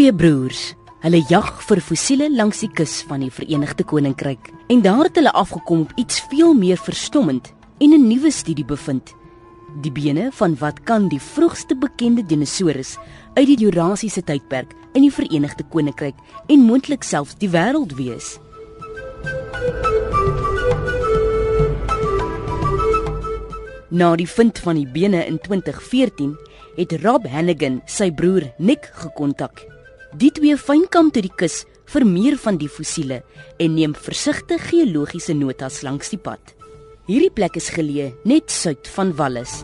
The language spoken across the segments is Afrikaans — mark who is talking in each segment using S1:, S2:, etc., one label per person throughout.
S1: Twee broers. Hulle jag vir fossiele langs die kus van die Verenigde Koninkryk en daar het hulle afgekom op iets veel meer verstommend en 'n nuwe studie bevind. Die bene van wat kan die vroegste bekende dinosourus uit die Jurasiese tydperk in die Verenigde Koninkryk en moontlik selfs die wêreld wees. Na die vind van die bene in 2014 het Rob Hannigan sy broer Nick gekontak. Die twee fynkamp tot die kus vir meer van die fossiele en neem versigtige geologiese notas langs die pad. Hierdie plek is geleë net suid van Wallis.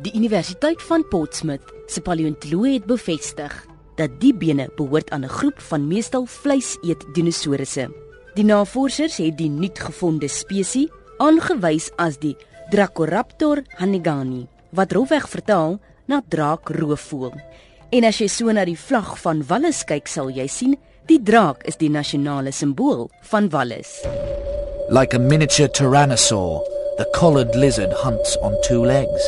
S1: Die Universiteit van Portsmouth se paleontoloog het bevestig dat die bene behoort aan 'n groep van meestal vleiseet dinosourusse. Die navorsers het die nuutgevonde spesies aangewys as die Dracoraptor hannigani, wat rofweg vertaal na draakroofvoël. En as jy so na die vlag van Wallis kyk, sal jy sien die draak is die nasionale simbool van Wallis.
S2: Like a miniature tyrannosaur, the collared lizard hunts on two legs.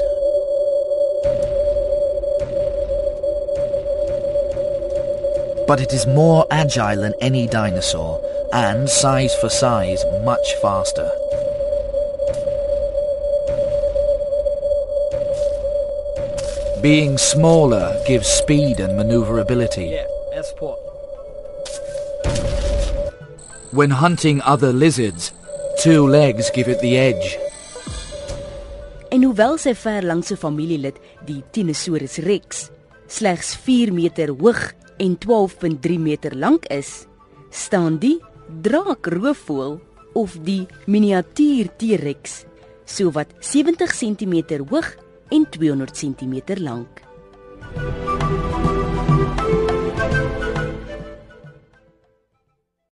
S2: But it is more agile than any dinosaur and, size for size, much faster. Being smaller gives speed and maneuverability.
S3: Yeah, export.
S2: When hunting other lizards, two legs give it the edge.
S1: En hoewel sy ver langs 'n familielid, die Tyrannosaurus rex, slegs 4 meter hoog en 12.3 meter lank is, staan die draakroofvoël of die miniatuur T-rex sowat 70 cm hoog en 200 cm lank.